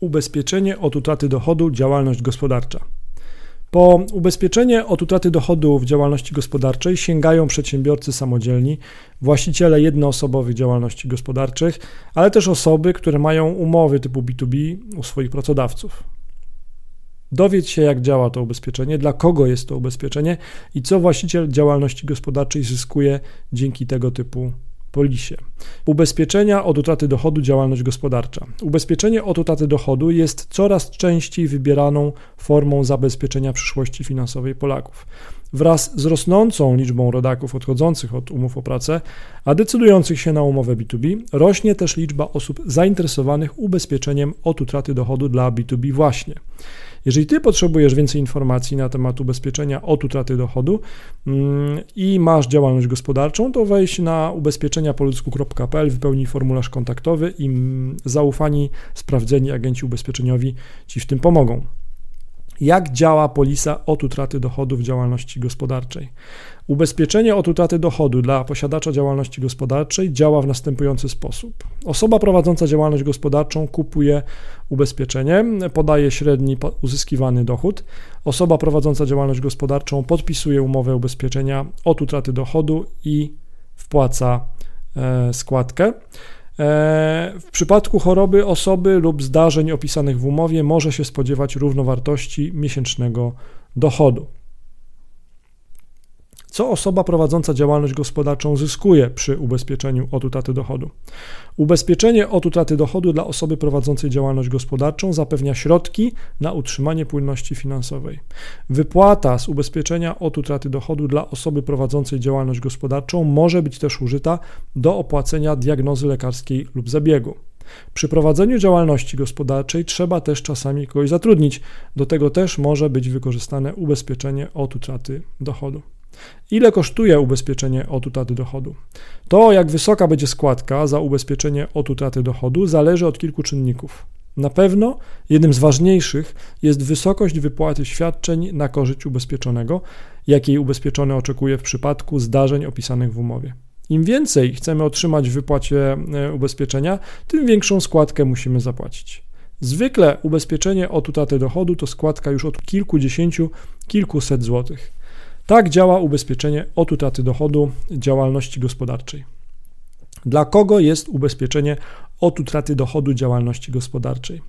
ubezpieczenie od utraty dochodu działalność gospodarcza. Po ubezpieczenie od utraty dochodu w działalności gospodarczej sięgają przedsiębiorcy samodzielni, właściciele jednoosobowych działalności gospodarczych, ale też osoby, które mają umowy typu B2B u swoich pracodawców. Dowiedz się, jak działa to ubezpieczenie, dla kogo jest to ubezpieczenie i co właściciel działalności gospodarczej zyskuje dzięki tego typu polisie. Ubezpieczenia od utraty dochodu działalność gospodarcza. Ubezpieczenie od utraty dochodu jest coraz częściej wybieraną formą zabezpieczenia przyszłości finansowej Polaków. Wraz z rosnącą liczbą rodaków odchodzących od umów o pracę, a decydujących się na umowę B2B, rośnie też liczba osób zainteresowanych ubezpieczeniem od utraty dochodu dla B2B właśnie. Jeżeli Ty potrzebujesz więcej informacji na temat ubezpieczenia od utraty dochodu mm, i masz działalność gospodarczą, to wejdź na ubezpieczeniapoludzku.pl, wypełnij formularz kontaktowy i mm, zaufani, sprawdzeni agenci ubezpieczeniowi Ci w tym pomogą. Jak działa polisa od utraty dochodu w działalności gospodarczej? Ubezpieczenie od utraty dochodu dla posiadacza działalności gospodarczej działa w następujący sposób. Osoba prowadząca działalność gospodarczą kupuje ubezpieczenie, podaje średni uzyskiwany dochód. Osoba prowadząca działalność gospodarczą podpisuje umowę ubezpieczenia od utraty dochodu i wpłaca e, składkę. E, w przypadku choroby osoby lub zdarzeń opisanych w umowie może się spodziewać równowartości miesięcznego dochodu. Co osoba prowadząca działalność gospodarczą zyskuje przy ubezpieczeniu od utraty dochodu? Ubezpieczenie od utraty dochodu dla osoby prowadzącej działalność gospodarczą zapewnia środki na utrzymanie płynności finansowej. Wypłata z ubezpieczenia od utraty dochodu dla osoby prowadzącej działalność gospodarczą może być też użyta do opłacenia diagnozy lekarskiej lub zabiegu. Przy prowadzeniu działalności gospodarczej trzeba też czasami kogoś zatrudnić. Do tego też może być wykorzystane ubezpieczenie od utraty dochodu. Ile kosztuje ubezpieczenie od utraty dochodu? To, jak wysoka będzie składka za ubezpieczenie od utraty dochodu, zależy od kilku czynników. Na pewno jednym z ważniejszych jest wysokość wypłaty świadczeń na korzyść ubezpieczonego, jakiej ubezpieczony oczekuje w przypadku zdarzeń opisanych w umowie. Im więcej chcemy otrzymać w wypłacie e, ubezpieczenia, tym większą składkę musimy zapłacić. Zwykle ubezpieczenie od utraty dochodu to składka już od kilkudziesięciu, kilkuset złotych. Tak działa ubezpieczenie od utraty dochodu działalności gospodarczej. Dla kogo jest ubezpieczenie od utraty dochodu działalności gospodarczej?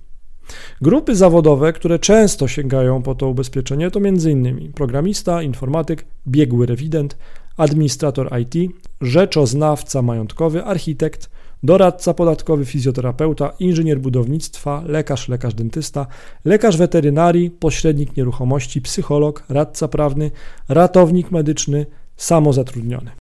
Grupy zawodowe, które często sięgają po to ubezpieczenie, to m.in. programista, informatyk, biegły rewident, administrator IT, rzeczoznawca majątkowy, architekt, doradca podatkowy, fizjoterapeuta, inżynier budownictwa, lekarz, lekarz dentysta, lekarz weterynarii, pośrednik nieruchomości, psycholog, radca prawny, ratownik medyczny, samozatrudniony.